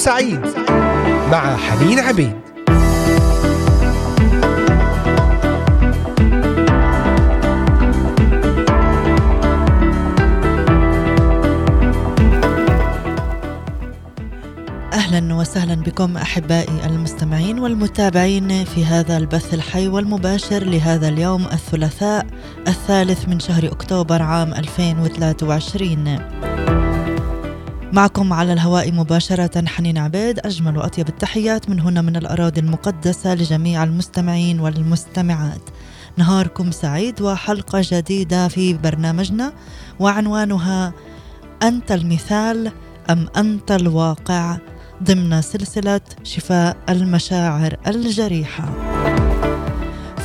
سعيد مع حنين عبيد. أهلا وسهلا بكم أحبائي المستمعين والمتابعين في هذا البث الحي والمباشر لهذا اليوم الثلاثاء الثالث من شهر أكتوبر عام 2023 معكم على الهواء مباشرة حنين عبيد أجمل وأطيب التحيات من هنا من الأراضي المقدسة لجميع المستمعين والمستمعات. نهاركم سعيد وحلقة جديدة في برنامجنا وعنوانها أنت المثال أم أنت الواقع؟ ضمن سلسلة شفاء المشاعر الجريحة.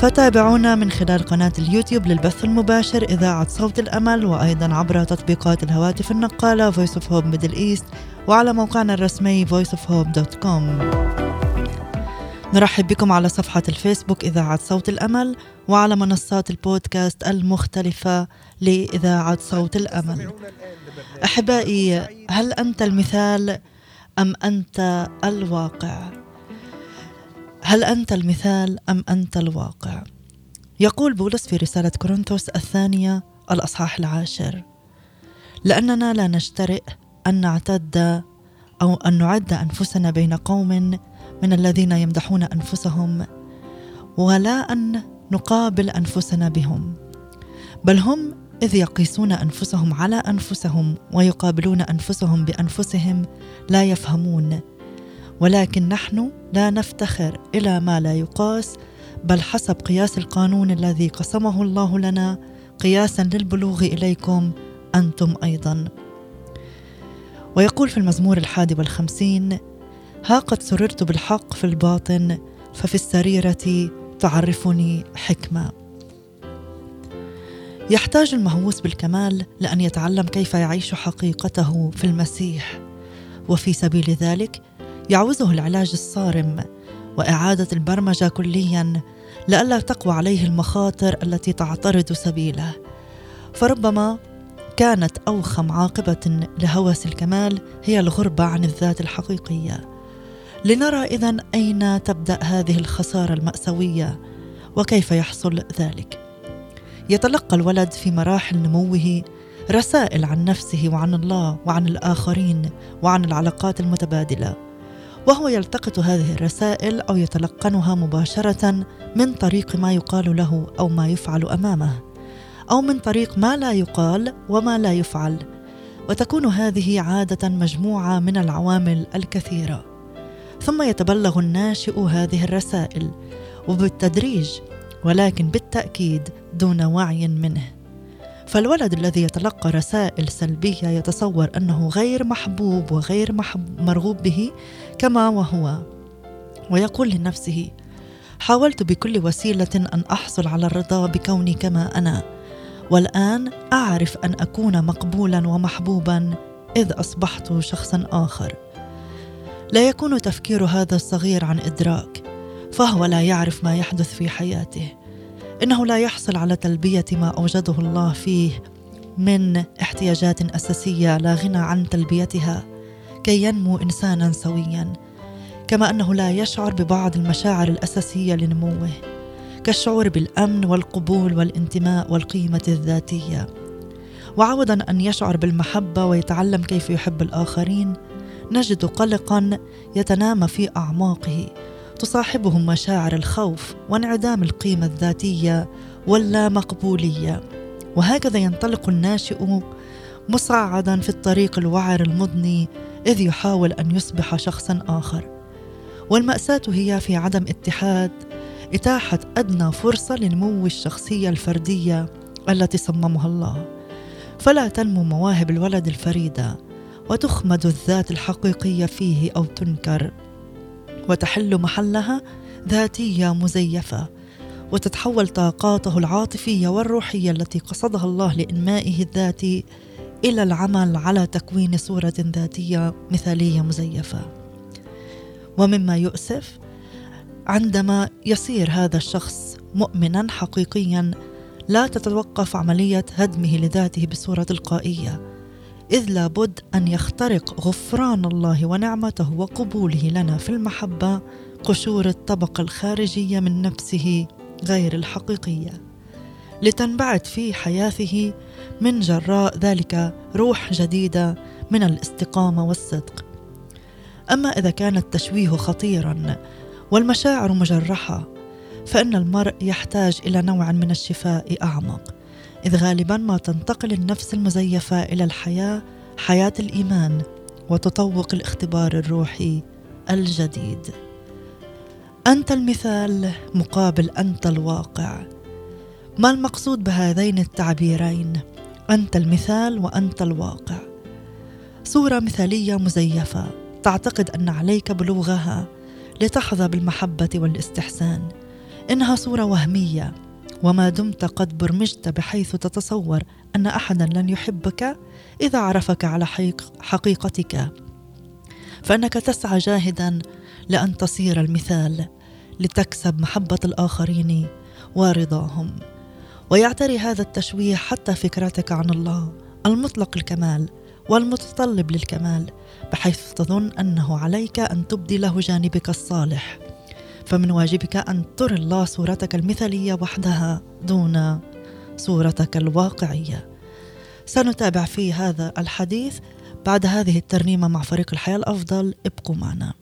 فتابعونا من خلال قناة اليوتيوب للبث المباشر إذاعة صوت الأمل وأيضا عبر تطبيقات الهواتف النقالة Voice of Hope Middle East وعلى موقعنا الرسمي voiceofhope.com نرحب بكم على صفحة الفيسبوك إذاعة صوت الأمل وعلى منصات البودكاست المختلفة لإذاعة صوت الأمل أحبائي هل أنت المثال أم أنت الواقع؟ هل أنت المثال أم أنت الواقع؟ يقول بولس في رسالة كورنثوس الثانية الأصحاح العاشر لأننا لا نجترئ أن نعتد أو أن نعد أنفسنا بين قوم من الذين يمدحون أنفسهم ولا أن نقابل أنفسنا بهم بل هم إذ يقيسون أنفسهم على أنفسهم ويقابلون أنفسهم بأنفسهم لا يفهمون ولكن نحن لا نفتخر إلى ما لا يقاس بل حسب قياس القانون الذي قسمه الله لنا قياسا للبلوغ إليكم أنتم أيضا. ويقول في المزمور الحادي والخمسين ها قد سررت بالحق في الباطن ففي السريرة تعرفني حكمة. يحتاج المهووس بالكمال لأن يتعلم كيف يعيش حقيقته في المسيح. وفي سبيل ذلك يعوزه العلاج الصارم وإعادة البرمجة كليا لئلا تقوى عليه المخاطر التي تعترض سبيله. فربما كانت أوخم عاقبة لهوس الكمال هي الغربة عن الذات الحقيقية. لنرى اذا أين تبدأ هذه الخسارة المأساوية وكيف يحصل ذلك. يتلقى الولد في مراحل نموه رسائل عن نفسه وعن الله وعن الآخرين وعن العلاقات المتبادلة. وهو يلتقط هذه الرسائل أو يتلقنها مباشرة من طريق ما يقال له أو ما يفعل أمامه أو من طريق ما لا يقال وما لا يفعل. وتكون هذه عادة مجموعة من العوامل الكثيرة. ثم يتبلغ الناشئ هذه الرسائل وبالتدريج ولكن بالتأكيد دون وعي منه. فالولد الذي يتلقى رسائل سلبية يتصور أنه غير محبوب وغير مرغوب به كما وهو ويقول لنفسه حاولت بكل وسيلة أن أحصل على الرضا بكوني كما أنا والآن أعرف أن أكون مقبولا ومحبوبا إذ أصبحت شخصا آخر. لا يكون تفكير هذا الصغير عن إدراك فهو لا يعرف ما يحدث في حياته. إنه لا يحصل على تلبية ما أوجده الله فيه من احتياجات أساسية لا غنى عن تلبيتها كي ينمو إنسانا سويا كما أنه لا يشعر ببعض المشاعر الأساسية لنموه كالشعور بالأمن والقبول والانتماء والقيمة الذاتية. وعوضا أن يشعر بالمحبة ويتعلم كيف يحب الآخرين نجد قلقا يتنامى في أعماقه تصاحبهم مشاعر الخوف وانعدام القيمة الذاتية واللامقبولية. وهكذا ينطلق الناشئ مصعدا في الطريق الوعر المضني إذ يحاول أن يصبح شخصا آخر. والمأساة هي في عدم اتحاد إتاحة أدنى فرصة لنمو الشخصية الفردية التي صممها الله. فلا تنمو مواهب الولد الفريدة وتخمد الذات الحقيقية فيه أو تنكر. وتحل محلها ذاتية مزيفة وتتحول طاقاته العاطفية والروحية التي قصدها الله لإنمائه الذاتي إلى العمل على تكوين صورة ذاتية مثالية مزيفة. ومما يؤسف عندما يصير هذا الشخص مؤمنا حقيقيا لا تتوقف عملية هدمه لذاته بصورة تلقائية. إذ لابد أن يخترق غفران الله ونعمته وقبوله لنا في المحبة قشور الطبقة الخارجية من نفسه غير الحقيقية. لتنبعث في حياته من جراء ذلك روح جديدة من الاستقامة والصدق. أما إذا كان التشويه خطيرا والمشاعر مجرحة فإن المرء يحتاج إلى نوع من الشفاء أعمق. إذ غالبا ما تنتقل النفس المزيفة إلى الحياة حياة الإيمان وتطوق الاختبار الروحي الجديد. أنت المثال مقابل أنت الواقع. ما المقصود بهذين التعبيرين؟ أنت المثال وأنت الواقع. صورة مثالية مزيفة. تعتقد أن عليك بلوغها. لتحظى بالمحبة والاستحسان. إنها صورة وهمية. وما دمت قد برمجت بحيث تتصور أن أحدا لن يحبك إذا عرفك على حقيقتك. فإنك تسعى جاهدا لأن تصير المثال لتكسب محبة الآخرين ورضاهم ويعتري هذا التشويه حتى فكرتك عن الله المطلق الكمال والمتطلب للكمال بحيث تظن أنه عليك أن تبدي له جانبك الصالح. فمن واجبك أن ترى الله صورتك المثالية وحدها دون صورتك الواقعية. سنتابع في هذا الحديث بعد هذه الترنيمة مع فريق الحياة الأفضل. ابقوا معنا.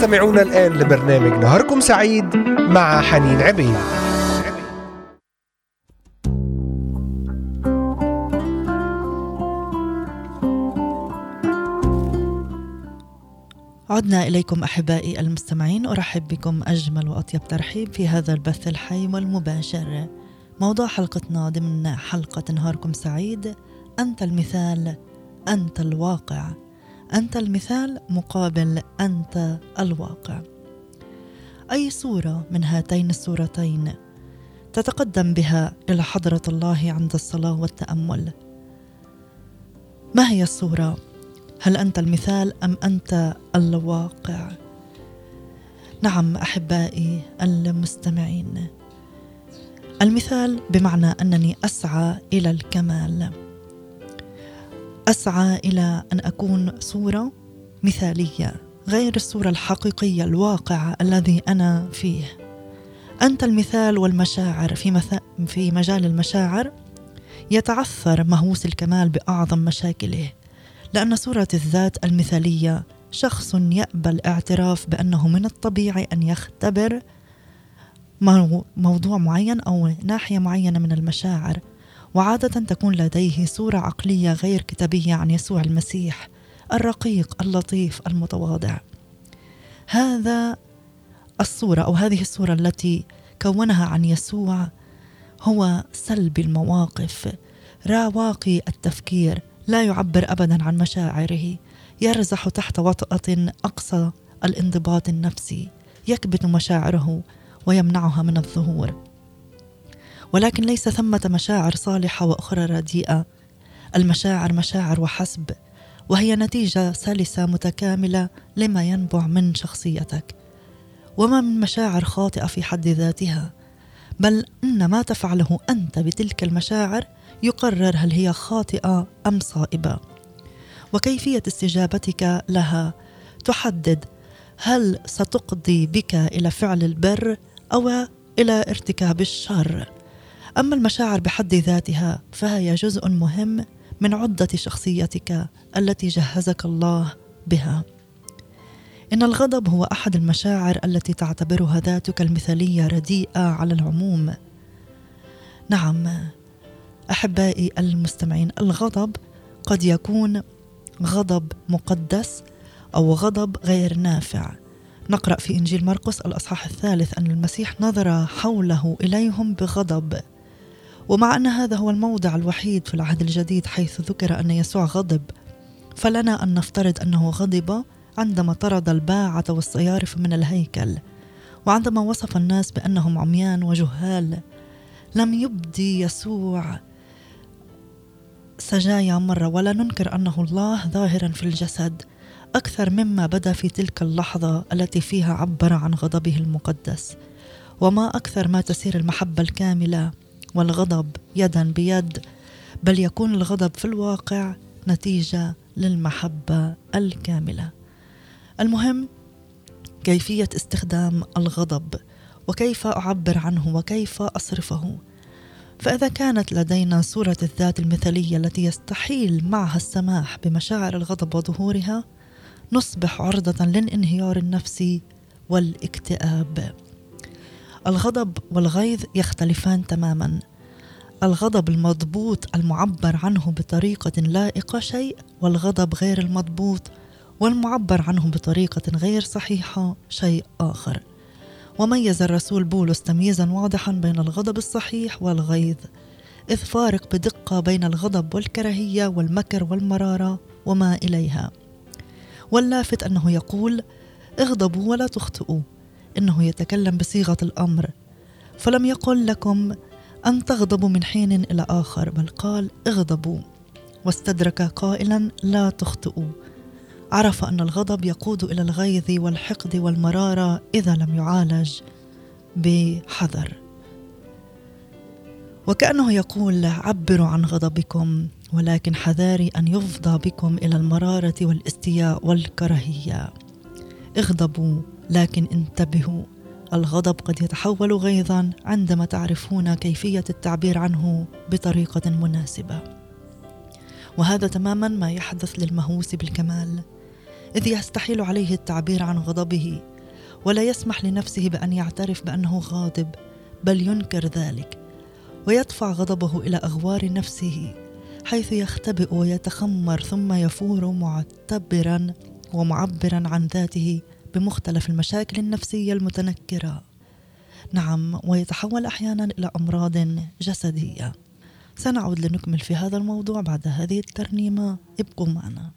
تستمعون الآن لبرنامج نهاركم سعيد مع حنين عبيد. عدنا إليكم أحبائي المستمعين. أرحب بكم أجمل وأطيب ترحيب في هذا البث الحي والمباشر. موضوع حلقتنا ضمن حلقة نهاركم سعيد. أنت المثال أنت الواقع. أنت المثال مقابل أنت الواقع أي صورة من هاتين الصورتين تتقدم بها إلى حضرة الله عند الصلاة والتأمل ما هي الصورة؟ هل أنت المثال أم أنت الواقع؟ نعم أحبائي المستمعين المثال بمعنى أنني أسعى إلى الكمال أسعى إلى أن أكون صورة مثالية غير الصورة الحقيقية الواقع الذي أنا فيه. أنت المثال والمشاعر في مثا في مجال المشاعر. يتعثر مهووس الكمال بأعظم مشاكله. لأن صورة الذات المثالية شخص يأبى الاعتراف بأنه من الطبيعي أن يختبر موضوع معين أو ناحية معينة من المشاعر. وعادة تكون لديه صورة عقلية غير كتابية عن يسوع المسيح الرقيق اللطيف المتواضع. هذا الصورة أو هذه الصورة التي كونها عن يسوع هو سلبي المواقف راواقي التفكير لا يعبر أبدا عن مشاعره يرزح تحت وطأة أقصى الانضباط النفسي يكبت مشاعره ويمنعها من الظهور. ولكن ليس ثمة مشاعر صالحة وأخرى رديئة. المشاعر مشاعر وحسب وهي نتيجة سلسة متكاملة لما ينبع من شخصيتك. وما من مشاعر خاطئة في حد ذاتها بل إن ما تفعله أنت بتلك المشاعر يقرر هل هي خاطئة أم صائبة. وكيفية استجابتك لها تحدد هل ستقضي بك إلى فعل البر أو إلى ارتكاب الشر. أما المشاعر بحد ذاتها فهي جزء مهم من عدة شخصيتك التي جهزك الله بها. إن الغضب هو أحد المشاعر التي تعتبرها ذاتك المثالية رديئة على العموم. نعم أحبائي المستمعين الغضب قد يكون غضب مقدس أو غضب غير نافع. نقرأ في إنجيل مرقس الأصحاح الثالث أن المسيح نظر حوله إليهم بغضب. ومع أن هذا هو الموضع الوحيد في العهد الجديد حيث ذكر أن يسوع غضب فلنا أن نفترض أنه غضب عندما طرد الباعة والصيارف من الهيكل وعندما وصف الناس بأنهم عميان وجهال لم يبدي يسوع سجايا مرة ولا ننكر أنه الله ظاهرا في الجسد أكثر مما بدا في تلك اللحظة التي فيها عبر عن غضبه المقدس وما أكثر ما تسير المحبة الكاملة. والغضب يدا بيد بل يكون الغضب في الواقع نتيجة للمحبة الكاملة. المهم كيفية استخدام الغضب وكيف أعبر عنه وكيف أصرفه. فإذا كانت لدينا صورة الذات المثالية التي يستحيل معها السماح بمشاعر الغضب وظهورها نصبح عرضة للانهيار النفسي والاكتئاب. الغضب والغيظ يختلفان تماما. الغضب المضبوط المعبر عنه بطريقة لائقة شيء والغضب غير المضبوط والمعبر عنه بطريقة غير صحيحة شيء آخر. وميز الرسول بولس تمييزا واضحا بين الغضب الصحيح والغيظ. إذ فارق بدقة بين الغضب والكراهية والمكر والمرارة وما إليها. واللافت أنه يقول اغضبوا ولا تخطئوا. إنه يتكلم بصيغة الأمر. فلم يقل لكم أن تغضبوا من حين إلى آخر بل قال اغضبوا واستدرك قائلا لا تخطئوا. عرف أن الغضب يقود إلى الغيظ والحقد والمرارة إذا لم يعالج بحذر. وكأنه يقول عبروا عن غضبكم ولكن حذاري أن يفضى بكم إلى المرارة والاستياء والكراهية. اغضبوا لكن انتبهوا. الغضب قد يتحول غيظا عندما تعرفون كيفية التعبير عنه بطريقة مناسبة. وهذا تماما ما يحدث للمهووس بالكمال. إذ يستحيل عليه التعبير عن غضبه ولا يسمح لنفسه بأن يعترف بأنه غاضب بل ينكر ذلك ويدفع غضبه إلى أغوار نفسه حيث يختبئ ويتخمر ثم يفور معتبرا ومعبرا عن ذاته بمختلف المشاكل النفسية المتنكرة. نعم ويتحول أحيانا إلى أمراض جسدية. سنعود لنكمل في هذا الموضوع بعد هذه الترنيمة. ابقوا معنا.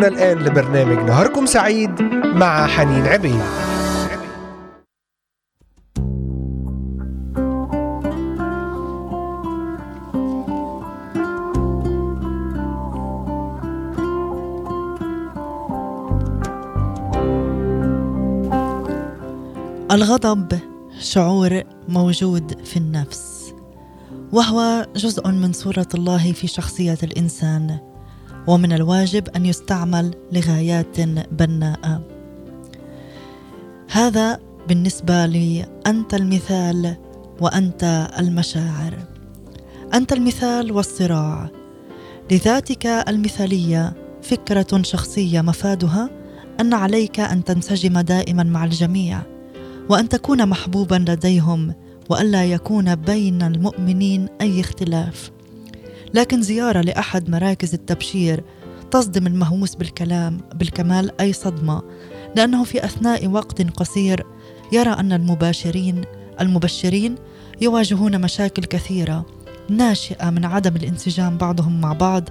تستمعون الآن لبرنامج نهاركم سعيد مع حنين عبيد. الغضب شعور موجود في النفس وهو جزء من صورة الله في شخصية الإنسان. ومن الواجب أن يستعمل لغايات بناءة. هذا بالنسبة لي أنت المثال وأنت المشاعر. أنت المثال والصراع. لذاتك المثالية فكرة شخصية مفادها أن عليك أن تنسجم دائما مع الجميع وأن تكون محبوبا لديهم والا يكون بين المؤمنين أي اختلاف. لكن زيارة لأحد مراكز التبشير تصدم المهووس بالكلام بالكمال أي صدمة لأنه في أثناء وقت قصير يرى أن المباشرين المبشرين يواجهون مشاكل كثيرة ناشئة من عدم الانسجام بعضهم مع بعض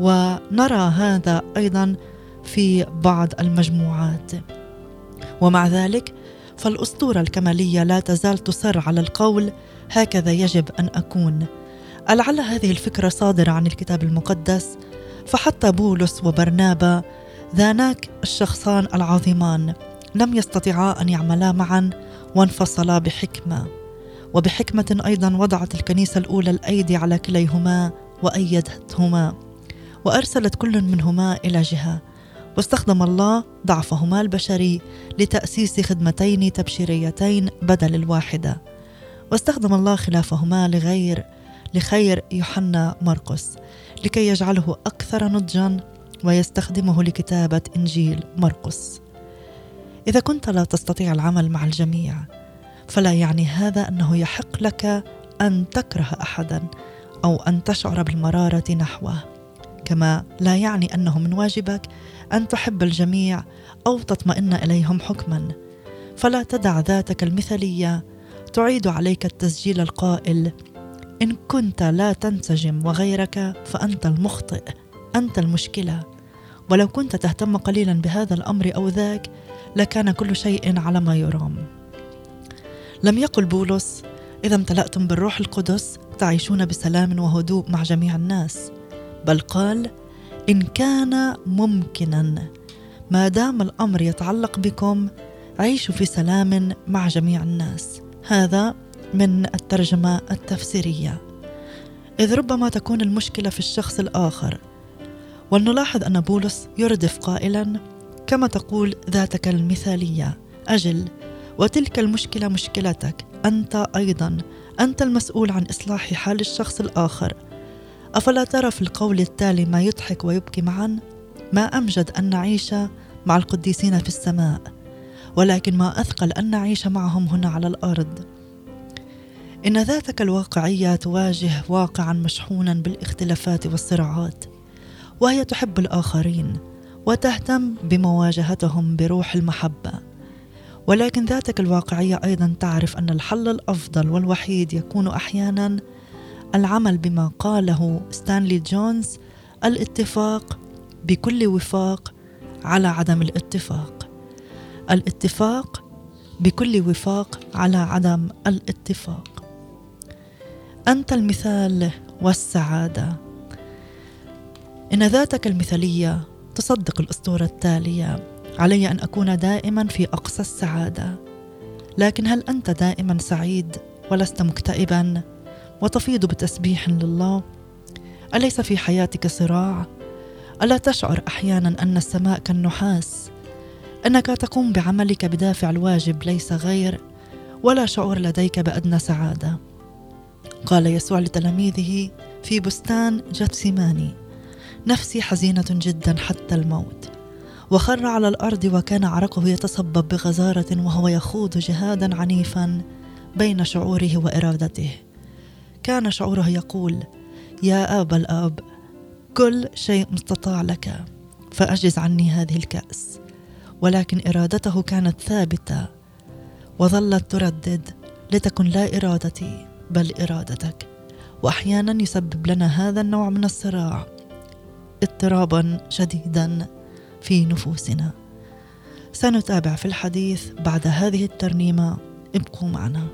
ونرى هذا أيضا في بعض المجموعات. ومع ذلك فالأسطورة الكمالية لا تزال تصر على القول هكذا يجب أن أكون. ألعل هذه الفكرة صادرة عن الكتاب المقدس فحتى بولس وبرنابا ذاناك الشخصان العظيمان لم يستطيعا أن يعملا معا وانفصلا بحكمة. وبحكمة أيضا وضعت الكنيسة الأولى الأيدي على كليهما وأيدتهما وأرسلت كل منهما إلى جهة واستخدم الله ضعفهما البشري لتأسيس خدمتين تبشيريتين بدل الواحدة واستخدم الله خلافهما لغير لخير يوحنا مرقس لكي يجعله أكثر نضجا ويستخدمه لكتابة إنجيل مرقس. إذا كنت لا تستطيع العمل مع الجميع فلا يعني هذا أنه يحق لك أن تكره أحدا أو أن تشعر بالمرارة نحوه كما لا يعني أنه من واجبك أن تحب الجميع أو تطمئن إليهم حكما. فلا تدع ذاتك المثالية تعيد عليك التسجيل القائل إن كنت لا تنسجم وغيرك فأنت المخطئ أنت المشكلة. ولو كنت تهتم قليلا بهذا الأمر أو ذاك لكان كل شيء على ما يرام. لم يقل بولس إذا امتلأتم بالروح القدس تعيشون بسلام وهدوء مع جميع الناس. بل قال إن كان ممكنا. ما دام الأمر يتعلق بكم عيشوا في سلام مع جميع الناس. هذا من الترجمة التفسيرية. إذ ربما تكون المشكلة في الشخص الآخر. ولنلاحظ أن بولس يردف قائلا كما تقول ذاتك المثالية. أجل وتلك المشكلة مشكلتك. أنت أيضا أنت المسؤول عن إصلاح حال الشخص الآخر. أفلا ترى في القول التالي ما يضحك ويبكي معا؟ ما أمجد أن نعيش مع القديسين في السماء. ولكن ما أثقل أن نعيش معهم هنا على الأرض. إن ذاتك الواقعية تواجه واقعا مشحونا بالاختلافات والصراعات وهي تحب الآخرين وتهتم بمواجهتهم بروح المحبة. ولكن ذاتك الواقعية أيضا تعرف أن الحل الأفضل والوحيد يكون أحيانا العمل بما قاله ستانلي جونز الاتفاق بكل وفاق على عدم الاتفاق. الاتفاق بكل وفاق على عدم الاتفاق. أنت المثال والسعادة. إن ذاتك المثالية تصدق الأسطورة التالية. علي أن أكون دائما في أقصى السعادة. لكن هل أنت دائما سعيد ولست مكتئبا وتفيض بتسبيح لله؟ أليس في حياتك صراع؟ ألا تشعر أحيانا أن السماء كالنحاس؟ إنك تقوم بعملك بدافع الواجب ليس غير. ولا شعور لديك بأدنى سعادة. قال يسوع لتلاميذه في بستان جتسيماني نفسي حزينة جدا حتى الموت. وخر على الأرض وكان عرقه يتصبب بغزارة وهو يخوض جهادا عنيفا بين شعوره وإرادته. كان شعوره يقول يا ابا الآب كل شيء مستطاع لك فأجز عني هذه الكأس. ولكن إرادته كانت ثابتة وظلت تردد لتكن لا إرادتي. بل إرادتك وأحيانا يسبب لنا هذا النوع من الصراع اضطرابا شديدا في نفوسنا. سنتابع في الحديث بعد هذه الترنيمة ابقوا معنا.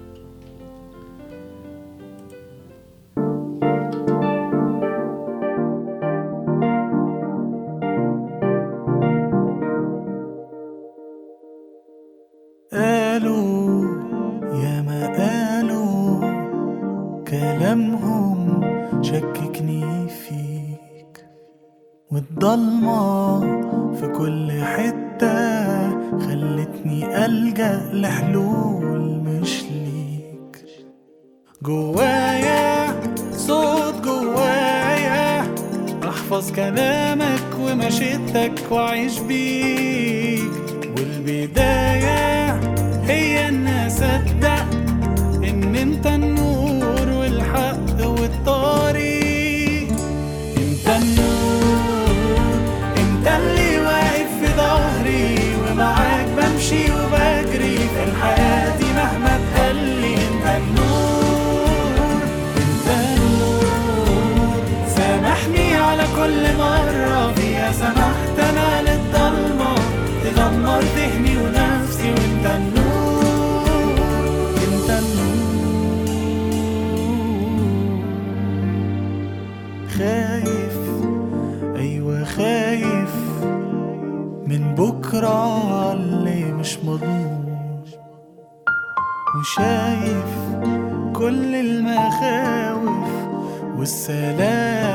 أحفظ كلامك ومشيتك وأعيش بيك. والبداية هي إن أصدق إن أنت النور والحق والطريق بكرة اللي مش مضمون. وشايف كل المخاوف والسلام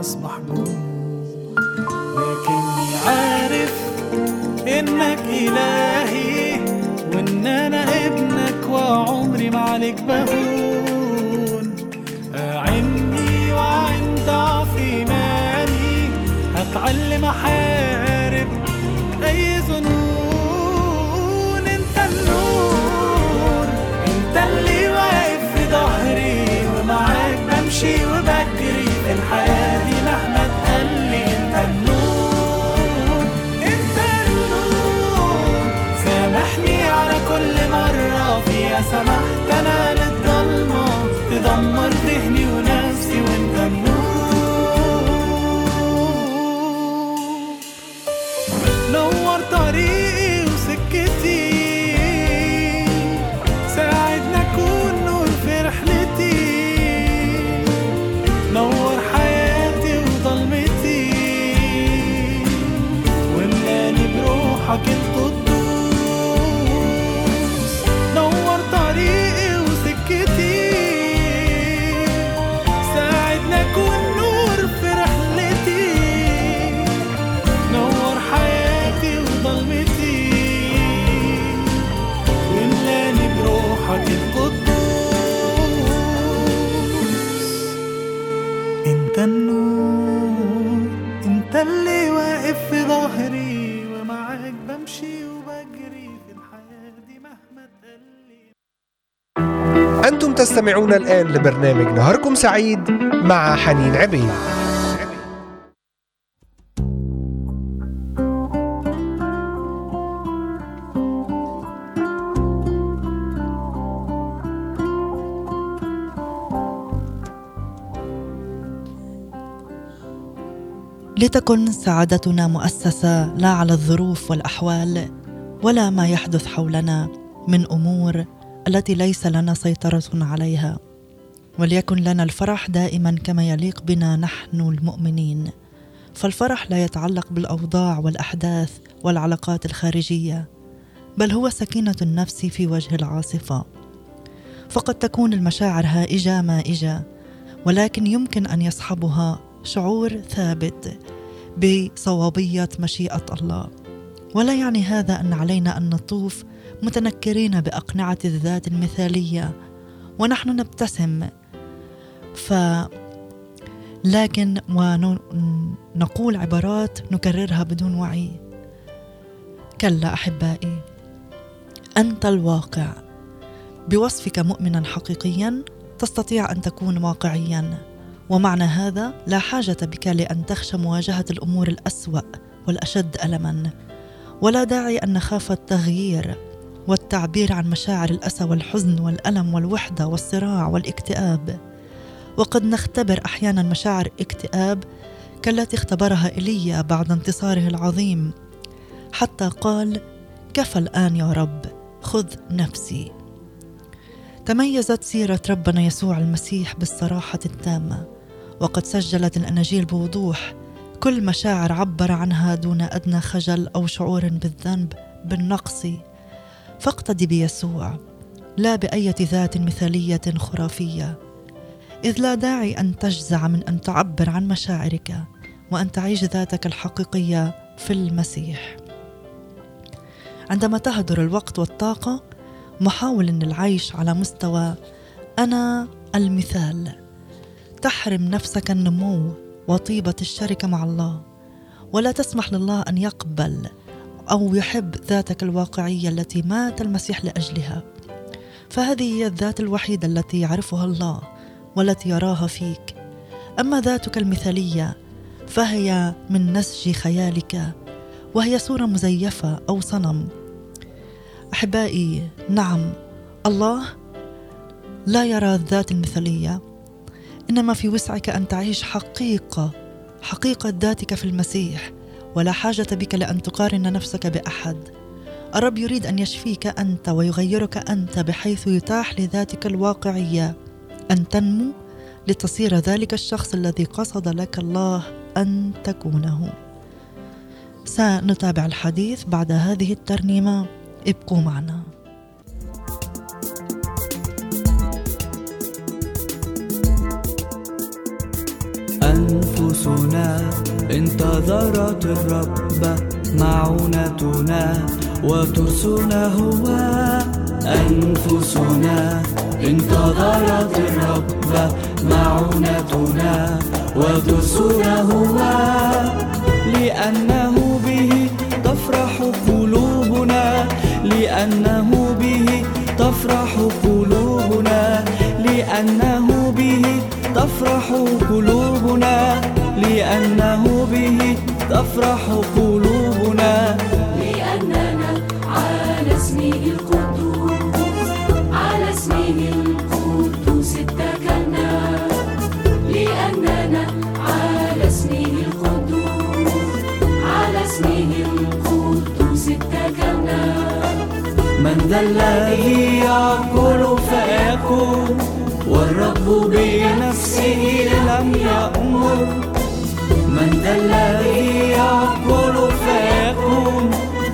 أصبح جنون لكني عارف إنك إلهي وإن أنا ابنك وعمري ما عليك بهون. أعني وعن ضعف إيماني هتعلم أحارب ظنون أنت النور أنت اللي واقف في ظهري ومعاك بمشي وبجري الحياة دي مهما تقلي أنت النور أنت النور سامحني على كل مرة فيها سمحت اللي واقف في ظهري ومعاك بمشي وبجري في الحياة دي مهما تقلي. أنتم تستمعون الآن لبرنامج نهاركم سعيد مع حنين عبيد. لتكن سعادتنا مؤسسة لا على الظروف والأحوال ولا ما يحدث حولنا من أمور التي ليس لنا سيطرة عليها. وليكن لنا الفرح دائما كما يليق بنا نحن المؤمنين. فالفرح لا يتعلق بالأوضاع والأحداث والعلاقات الخارجية بل هو سكينة النفس في وجه العاصفة. فقد تكون المشاعر هائجة مائجة ولكن يمكن أن يصحبها شعور ثابت بصوابيه مشيئة الله. ولا يعني هذا أن علينا أن نطوف متنكرين بأقنعة الذات المثالية ونحن نبتسم. ف لكن ونقول عبارات نكررها بدون وعي. كلا أحبائي أنت الواقع. بوصفك مؤمنا حقيقيا تستطيع أن تكون واقعيا. ومعنى هذا لا حاجة بك لأن تخشى مواجهة الأمور الأسوأ والأشد ألما. ولا داعي أن نخاف التغيير والتعبير عن مشاعر الأسى والحزن والألم والوحدة والصراع والاكتئاب. وقد نختبر أحيانا مشاعر اكتئاب كالتي اختبرها إيليا بعد انتصاره العظيم حتى قال كفى الآن يا رب خذ نفسي. تميزت سيرة ربنا يسوع المسيح بالصراحة التامة. وقد سجلت الأناجيل بوضوح. كل مشاعر عبر عنها دون أدنى خجل أو شعور بالذنب بالنقص. فاقتدي بيسوع لا بايه ذات مثالية خرافية. إذ لا داعي أن تجزع من أن تعبر عن مشاعرك وأن تعيش ذاتك الحقيقية في المسيح. عندما تهدر الوقت والطاقة محاول العيش على مستوى أنا المثال. تحرم نفسك النمو وطيبة الشركة مع الله. ولا تسمح لله أن يقبل أو يحب ذاتك الواقعية التي مات المسيح لأجلها. فهذه هي الذات الوحيدة التي يعرفها الله والتي يراها فيك. أما ذاتك المثالية فهي من نسج خيالك وهي صورة مزيفة أو صنم. أحبائي نعم الله لا يرى الذات المثالية. إنما في وسعك أن تعيش حقيقه حقيقه ذاتك في المسيح ولا حاجة بك لأن تقارن نفسك بأحد. الرب يريد أن يشفيك أنت ويغيرك أنت بحيث يتاح لذاتك الواقعية. أن تنمو لتصير ذلك الشخص الذي قصد لك الله أن تكونه. سنتابع الحديث بعد هذه الترنيمة. ابقوا معنا. أنفسنا. انتظرت الرب معونتنا وترسنا هو أنفسنا. انتظرت الرب معونتنا وترسنا هو لأنه به تفرح قلوبنا. لأنه به تفرح قلوبنا. لأنه به تفرح قلوبنا. لأنه به تفرح قلوبنا. لأننا على اسمه القدوس على اسمه القدوس اتكلنا. لأننا على اسمه القدوس على اسمه القدوس اتكلنا. من ذا الذي يأكل فيكون والرب بنفسه لم يأمر. ذا الذي يأكل فيكون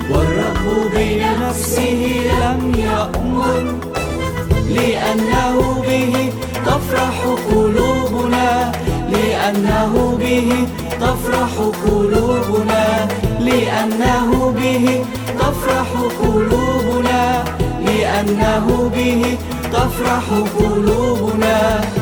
والرب بنفسه لم يأمر لأنه به تفرح قلوبنا لأنه به تفرح قلوبنا لأنه به تفرح قلوبنا لأنه به تفرح قلوبنا.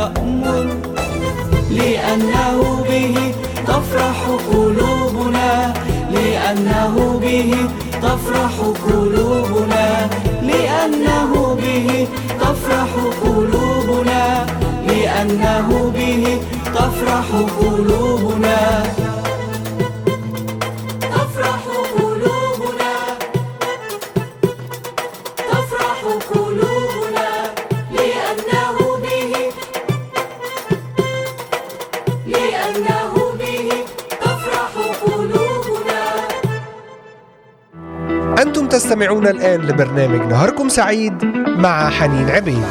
يأمر لأنه به تفرح قلوبنا لأنه به تفرح قلوبنا لأنه به تفرح قلوبنا لأنه به تفرح قلوبنا. تستمعون الآن لبرنامج نهاركم سعيد مع حنين عبيد.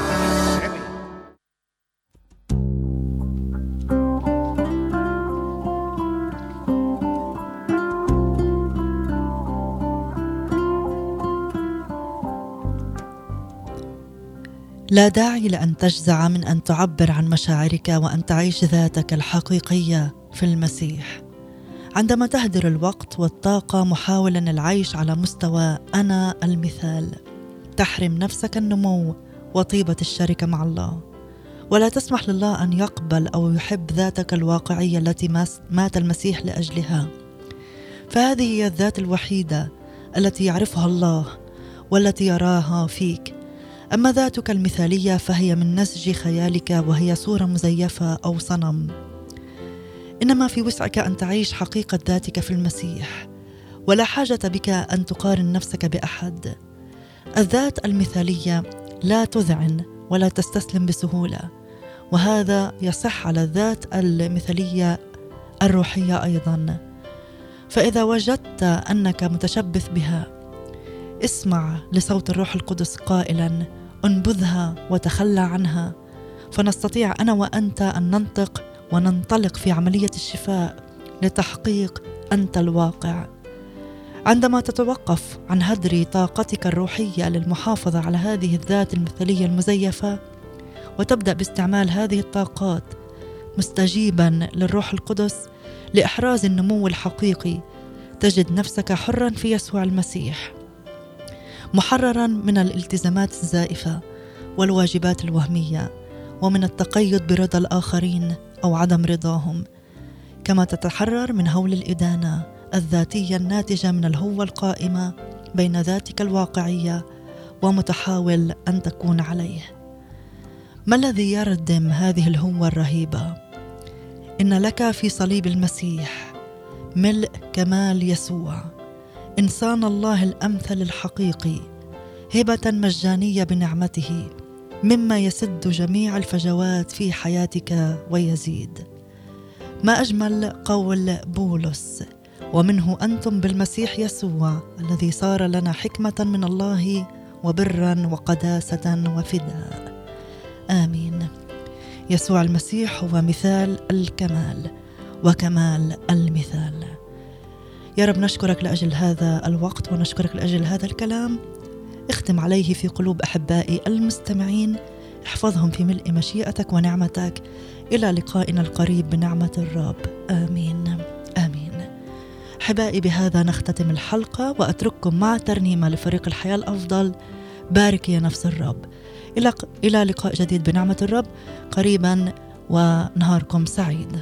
لا داعي لأن تجزع من أن تعبر عن مشاعرك وأن تعيش ذاتك الحقيقية في المسيح. عندما تهدر الوقت والطاقة محاولا العيش على مستوى أنا المثال. تحرم نفسك النمو وطيبة الشركة مع الله. ولا تسمح لله أن يقبل أو يحب ذاتك الواقعية التي مات المسيح لأجلها. فهذه هي الذات الوحيدة التي يعرفها الله والتي يراها فيك. أما ذاتك المثالية فهي من نسج خيالك وهي صورة مزيفة أو صنم. إنما في وسعك أن تعيش حقيقة ذاتك في المسيح. ولا حاجة بك أن تقارن نفسك بأحد. الذات المثالية لا تذعن ولا تستسلم بسهولة. وهذا يصح على الذات المثالية الروحية أيضا. فإذا وجدت أنك متشبث بها اسمع لصوت الروح القدس قائلا انبذها وتخلى عنها. فنستطيع أنا وأنت أن ننطق وننطلق في عملية الشفاء لتحقيق أنت الواقع. عندما تتوقف عن هدر طاقتك الروحية للمحافظة على هذه الذات المثالية المزيفة وتبدأ باستعمال هذه الطاقات مستجيبا للروح القدس لإحراز النمو الحقيقي تجد نفسك حرا في يسوع المسيح. محررا من الالتزامات الزائفة والواجبات الوهمية ومن التقيد برضا الآخرين أو عدم رضاهم. كما تتحرر من هول الإدانة الذاتية الناتجة من الهوه القائمه بين ذاتك الواقعية ومتحاول أن تكون عليه. ما الذي يردم هذه الهوه الرهيبة؟ إن لك في صليب المسيح ملء كمال يسوع إنسان الله الأمثل الحقيقي هبة مجانية بنعمته. مما يسد جميع الفجوات في حياتك ويزيد. ما أجمل قول بولس ومنه أنتم بالمسيح يسوع الذي صار لنا حكمة من الله وبرا وقداسة وفداء. آمين. يسوع المسيح هو مثال الكمال وكمال المثال. يا رب نشكرك لأجل هذا الوقت ونشكرك لأجل هذا الكلام. اختم عليه في قلوب أحبائي المستمعين. احفظهم في ملء مشيئتك ونعمتك. إلى لقائنا القريب بنعمة الرب. آمين. آمين. أحبائي بهذا نختتم الحلقة وأترككم مع ترنيمة لفريق الحياة الأفضل بارك يا نفس الرب. إلى إلى لقاء جديد بنعمة الرب. قريبا ونهاركم سعيد.